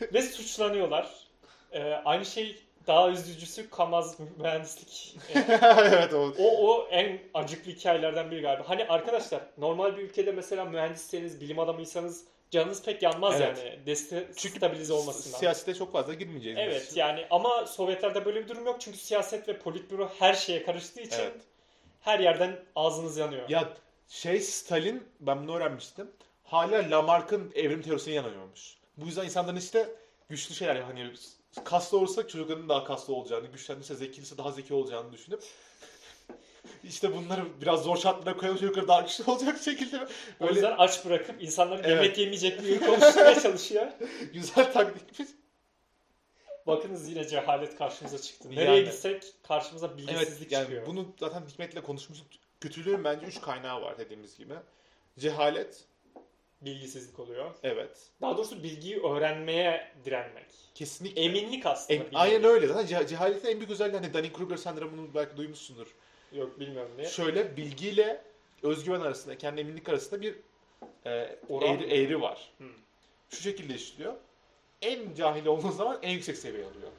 ve suçlanıyorlar. E, aynı şey daha üzücüsü Kamaz mühendislik. E, evet o. o o en acıklı hikayelerden biri galiba. Hani arkadaşlar normal bir ülkede mesela mühendisseniz, bilim adamıysanız canınız pek yanmaz Evet. yani. Deste stabilize olmasından. Siyasete çok fazla girmeyeceğiz. Evet yani ama Sovyetlerde böyle bir durum yok çünkü siyaset ve politbüro her şeye karıştığı için Evet. her yerden ağzınız yanıyor. Ya şey Stalin ben bunu öğrenmiştim. Hala Lamarck'ın evrim teorisine inanıyormuş. Bu yüzden insanların işte güçlü şeyler hani kaslı olursa çocukların daha kaslı olacağını, güçlenirse zekilirse daha zeki olacağını düşünüp işte bunları biraz zor şartlara koyalım çocuklar daha güçlü olacak şekilde O böyle yüzden aç bırakıp insanların Evet. yemek yemeyecek bir ürün oluşturmaya çalışıyor. güzel taktikmiş. Bakınız yine cehalet karşımıza çıktı. Nereye Yani. gitsek karşımıza bilgisizlik Evet yani çıkıyor. bunu zaten Hikmet'le konuşmuştuk. Kötülüğün bence üç kaynağı var dediğimiz gibi. Cehalet, Bilgisizlik oluyor. evet. Daha doğrusu bilgiyi öğrenmeye direnmek. Kesinlikle. Eminlik aslında. Em- aynen öyle. Zaten ce- cehaletin en büyük özelliği hani Dunning-Kruger sendromunu belki duymuşsundur. Yok bilmiyorum niye. Şöyle bilgiyle özgüven arasında, kendi eminlik arasında bir e, Oran eğri, mı? eğri var. Hmm. Şu şekilde işliyor. En cahil olduğun zaman en yüksek seviye alıyor.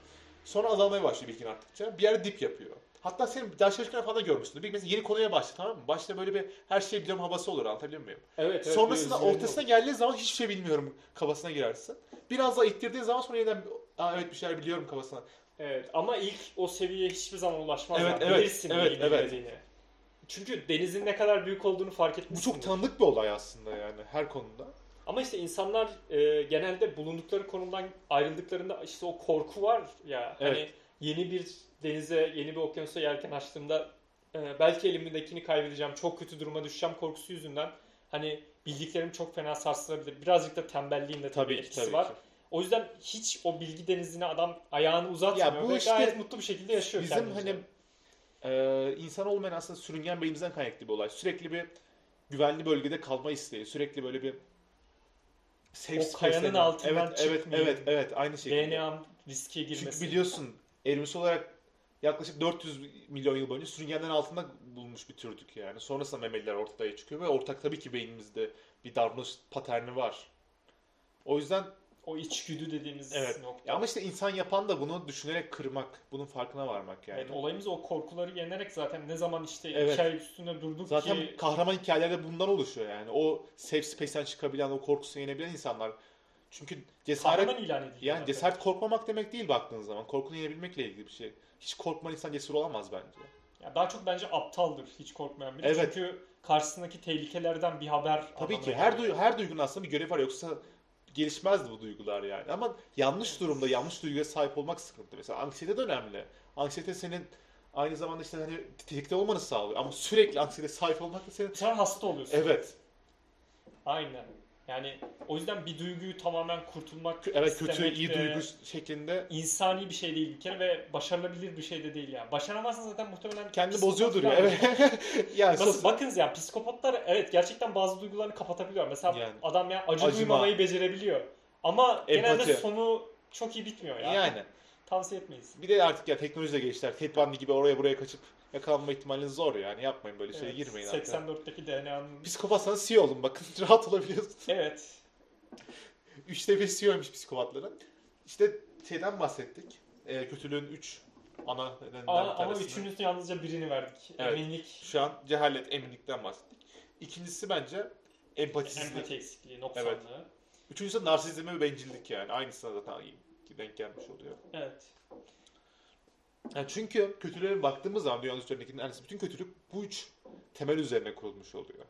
Sonra azalmaya başlıyor bilgin arttıkça. Bir yer dip yapıyor. Hatta senin ders çalışırken falan görmüşsün. Bir mesela yeni konuya başla tamam mı? Başta böyle bir her şeyi biliyorum havası olur anlatabiliyor muyum? Evet, evet. Sonrasında bir ortasına olur. geldiği zaman hiçbir şey bilmiyorum kafasına girersin. Biraz daha ittirdiğin zaman sonra yeniden Aa, evet bir şeyler biliyorum kafasına. Evet ama ilk o seviyeye hiçbir zaman ulaşmaz. Evet, evet, Bilirsin evet, evet. bilmediğini. Çünkü denizin ne kadar büyük olduğunu fark Bu etmişsin. çok tanıdık bir olay aslında yani her konuda. Ama işte insanlar e, genelde bulundukları konumdan ayrıldıklarında işte o korku var ya hani Evet. Yeni bir denize, yeni bir okyanusa yelken açtığımda e, belki elimdekini kaybedeceğim, çok kötü duruma düşeceğim korkusu yüzünden hani bildiklerim çok fena sarsılabilir. Birazcık da tembelliğin de tabii, Tabii ki etkisi tabii var. ki. O yüzden hiç o bilgi denizine adam ayağını uzatmıyor Ya bu ve işte gayet mutlu bir şekilde yaşıyor Bizim kendince. hani e, insan olmayan aslında sürüngen beyimizden kaynaklı bir olay. Sürekli bir güvenli bölgede kalma isteği. Sürekli böyle bir safe O kayanın altından evet, evet, çıkmayayım. evet, evet, aynı şekilde. DNA'm riske girmesi. Çünkü biliyorsun evrimsel olarak yaklaşık 400 milyon yıl boyunca sürüngenlerin altında bulunmuş bir türdük yani. Sonrasında memeliler ortaya çıkıyor ve ortak tabii ki beynimizde bir davranış paterni var. O yüzden o içgüdü dediğimiz Evet. nokta. ama işte insan yapan da bunu düşünerek kırmak, bunun farkına varmak yani. Evet, olayımız o korkuları yenerek zaten ne zaman işte Evet. hikaye üstünde durduk Zaten ki kahraman hikayeleri de bundan oluşuyor yani. O safe space'ten çıkabilen, o korkusunu yenebilen insanlar. Çünkü cesaret kahraman ilan yani zaten. cesaret korkmamak demek değil baktığın zaman. Korkunu yenebilmekle ilgili bir şey. Hiç korkmayan insan cesur olamaz bence. Ya daha çok bence aptaldır hiç korkmayan biri. Evet. Çünkü karşısındaki tehlikelerden bir haber Tabii ki her duy her duygunun aslında bir görevi var yoksa gelişmezdi bu duygular yani. Ama yanlış durumda yanlış duyguya sahip olmak sıkıntı. Mesela anksiyete de önemli. Anksiyete senin aynı zamanda işte hani tetikte olmanı sağlıyor ama sürekli anksiyete sahip olmak da senin Sen hasta oluyorsun. Evet. Aynen. Yani o yüzden bir duyguyu tamamen kurtulmak Evet kötü iyi duygu şeklinde insani bir şey değil bir kere ve başarılabilir bir şey de değil yani. Başaramazsan zaten muhtemelen kendi psikopat bozuyordur ya. falan. Evet. yani Nasıl sos- bakınız ya psikopatlar evet gerçekten bazı duygularını kapatabiliyor. Mesela Yani. adam ya acı Acıma. duymamayı becerebiliyor. Ama genelde Empati. sonu çok iyi bitmiyor ya. yani. Tavsiye etmeyiz. Bir de artık ya teknoloji de geliştiler. Ted Bundy gibi oraya buraya kaçıp yakalanma ihtimaliniz zor yani. Yapmayın böyle şeye Evet, girmeyin artık. 84'teki DNA'nın Psikopatsanız CEO olun bakın rahat olabiliyorsunuz. Evet. Üçte bir CEO'ymuş psikopatların. İşte şeyden bahsettik. Ee, kötülüğün üç ana nedeninden Ama, bir ama üçümüz yalnızca birini verdik. Evet. Eminlik, Şu an cehalet, eminlikten bahsettik. İkincisi bence empatisizlik. empati eksikliği, noksanlığı. Üçüncüsü narsizm ve bencillik yani. Aynısına zaten denk gelmiş oluyor. Evet. Yani çünkü kötülüğe baktığımız zaman dünyanın üzerindeki neredeyse bütün kötülük bu üç temel üzerine kurulmuş oluyor.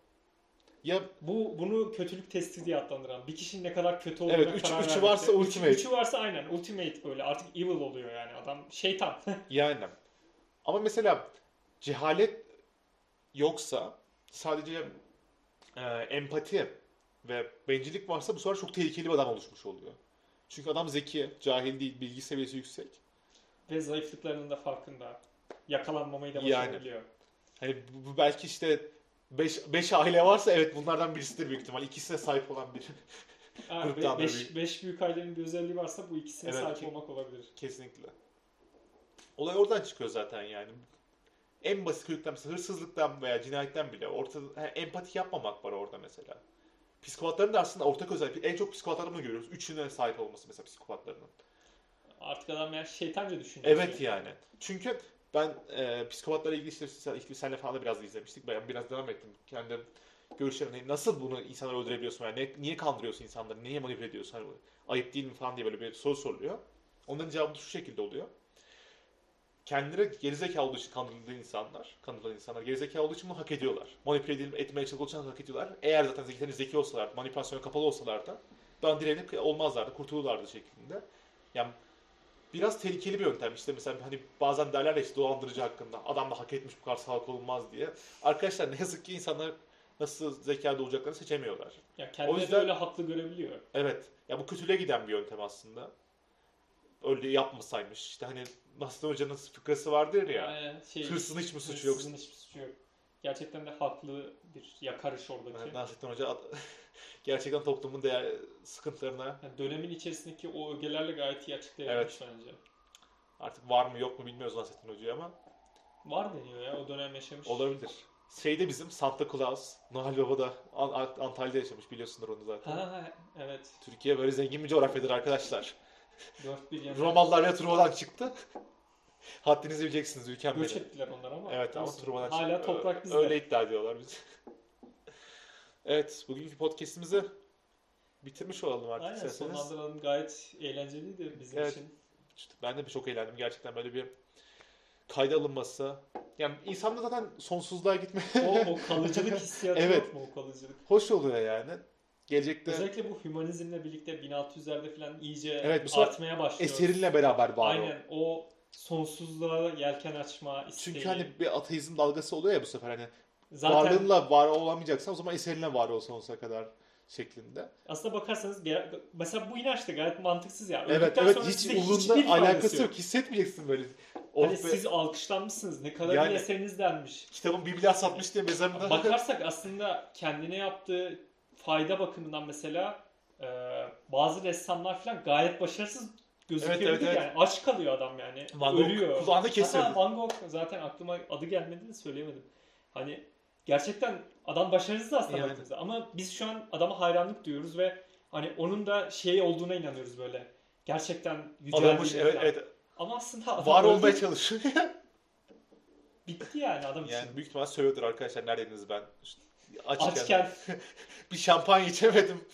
Ya Bu bunu kötülük testi diye adlandıran. Bir kişinin ne kadar kötü olduğuna Evet, üç- karar üçü varsa Üç- ultimate. Üçü varsa aynen ultimate böyle artık evil oluyor yani adam şeytan. yani. Ama mesela cehalet yoksa sadece e, empati ve bencillik varsa bu sefer çok tehlikeli bir adam oluşmuş oluyor. Çünkü adam zeki, cahil değil, bilgi seviyesi yüksek. Ve zayıflıklarının da farkında. Yakalanmamayı da Yani. başarabiliyor. Hani bu, belki işte 5 aile varsa evet bunlardan birisidir büyük ihtimal. İkisine sahip olan biri. Ha, Gruptan da be- beş, büyük. beş büyük ailenin bir özelliği varsa bu ikisine Evet, sahip ki- olmak olabilir. Kesinlikle. Olay oradan çıkıyor zaten yani. En basit kötülükten mesela hırsızlıktan veya cinayetten bile ortada ha, empati yapmamak var orada mesela. Psikopatların da aslında ortak özellik. En çok psikopatlarda bunu görüyoruz. Üçüne sahip olması mesela psikopatlarının. Artık adam ya şeytanca düşünüyor. Evet yani. Çünkü ben e, psikopatlarla ilgili işte ilk senle falan da biraz izlemiştik. Ben biraz devam ettim. Kendi görüşlerimle nasıl bunu insanları öldürebiliyorsun? Yani ne- niye kandırıyorsun insanları? Niye manipüle ediyorsun? Hani ayıp değil mi falan diye böyle bir soru soruluyor. Onların cevabı şu şekilde oluyor. Kendileri gerizekalı olduğu için kandırıldığı insanlar, kandırılan insanlar gerizekalı olduğu için bunu hak ediyorlar. Manipüle edilip etmeye çalışan hak ediyorlar. Eğer zaten zeki, zeki olsalar, manipülasyona kapalı olsalar da daha direnip olmazlardı, kurtulurlardı şeklinde. Yani biraz tehlikeli bir yöntem. İşte mesela hani bazen derler ya işte dolandırıcı hakkında. Adam da hak etmiş bu kadar salak olmaz diye. Arkadaşlar ne yazık ki insanlar nasıl zekalı olacaklarını seçemiyorlar. Ya kendileri yüzden- öyle haklı görebiliyor. Evet. Ya bu kötülüğe giden bir yöntem aslında. Öyle yapmasaymış. İşte hani Nasrettin Hoca'nın fıkrası vardır ya. Yani şey, Hırsızın hiç mi suçu yok? hırsızın hiçbir suçu yok. Gerçekten de haklı bir yakarış oradaki. Yani Nasrettin Hoca gerçekten toplumun değer sıkıntılarına Yani dönemin içerisindeki o ögelerle gayet iyi açıklayabilmiş bence. artık var mı yok mu bilmiyoruz Nasrettin Hoca'ya ama Var deniyor ya o dönem yaşamış. olabilir. Şeyde bizim Santa Claus, Noel Baba da An- An- Antalya'da yaşamış biliyorsundur onu zaten. Ha, ha, evet. Türkiye böyle zengin bir coğrafyadır arkadaşlar. Dört bir. Romalılar ya Truva'dan çıktı. Haddinizi bileceksiniz ülkem Göç benim. ettiler onlar ama. Evet ama olsun. Truva'dan Hala çıktı. toprak bizde. Öyle iddia ediyorlar biz. evet bugünkü podcastimizi bitirmiş olalım artık Aynen isterseniz. sonlandıralım. Gayet eğlenceliydi bizim Evet. için. İşte ben de çok eğlendim gerçekten böyle bir kayda alınması. Yani insanda zaten sonsuzluğa gitme O, o kalıcılık hissiyatı Evet. yok mu o kalıcılık? hoş oluyor yani. Gelecekte Özellikle bu hümanizmle birlikte 1600'lerde falan iyice Evet, bu sefer artmaya başlıyor. eserinle beraber var o. Aynen o sonsuzluğa yelken açma isteği. Çünkü hani bir ateizm dalgası oluyor ya bu sefer hani Zaten varlığınla var olamayacaksan o zaman eserinle var ol sonsuza kadar şeklinde. aslında bakarsanız mesela bu inanç da gayet mantıksız ya. Evet Öldükten evet hiç faydası alakası yok. Hissetmeyeceksin böyle. Oh Hani be, siz alkışlanmışsınız. Ne kadar Yani- iyi eseriniz denmiş. kitabın Biblia satmış diye mezarında. Bakarsak aslında kendine yaptığı fayda bakımından mesela e, bazı ressamlar falan gayet başarısız gözüküyor. Evet, evet, evet. Yani aç kalıyor adam yani. Van Gogh Ölüyor. kulağını kesiyordu. Hatta Van Gogh zaten aklıma adı gelmedi de söyleyemedim. Hani gerçekten adam başarısız aslında Yani. baktığımızda. Ama biz şu an adama hayranlık duyuyoruz ve hani onun da şey olduğuna inanıyoruz böyle. Gerçekten Adammış evet falan. evet Ama aslında adam var olmaya çalışıyor. Bitti yani adam için. yani büyük ihtimal söylüyordur arkadaşlar neredeydiniz ben? İşte açken, Açken bir şampanya içemedim.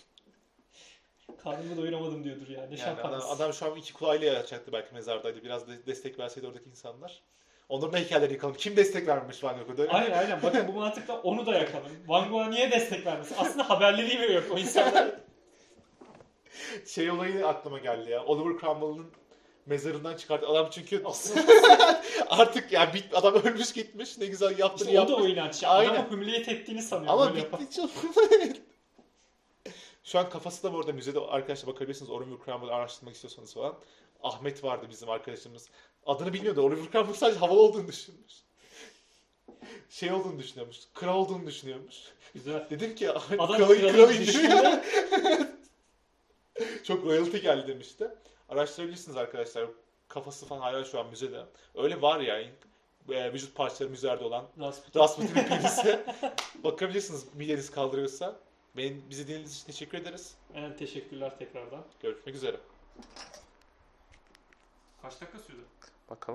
Karnımı doyuramadım diyordur yani. Ne Yani adam, adam şu an iki kulağıyla yatacaktı belki mezardaydı. Biraz de- destek verseydi oradaki insanlar. Onların heykellerini yıkalım. Kim destek vermiş Van Gogh'a? Aynen aynen. Bakın bu mantıkla onu da yakalım. Van Gogh'a niye destek vermesin? Aslında haberleri bile yok o insanlar. Şey olayı aklıma geldi ya. Oliver Cromwell'ın mezarından çıkarttı. Adam çünkü artık yani bit, adam ölmüş gitmiş. Ne güzel yaptığını işte o da yapmış. o inanç. Aynen. Adamı hümliyet ettiğini sanıyor. Ama bitti çok. Şu an kafası da bu arada müzede arkadaşlar bakabilirsiniz. Oliver Cromwell araştırmak istiyorsanız falan. Ahmet vardı bizim arkadaşımız. Adını bilmiyordu. Oliver Cromwell sadece havalı olduğunu düşünmüş. Şey olduğunu düşünüyormuş. Kral olduğunu düşünüyormuş. Güzel. Dedim ki Ahmet Adam kralı, kralı kralı düşünüyor. indiriyor. Çok royalty geldi demişti. Araştırabilirsiniz arkadaşlar. Kafası falan hala şu an müzede. Öyle var yani. E, vücut parçaları müzelerde olan Rasputin. Rasputin'in penisi. Bakabilirsiniz mideniz kaldırıyorsa. Benim, bizi dinlediğiniz için teşekkür ederiz. Evet, teşekkürler tekrardan. Görüşmek üzere. Kaç dakika sürdü? Bakalım.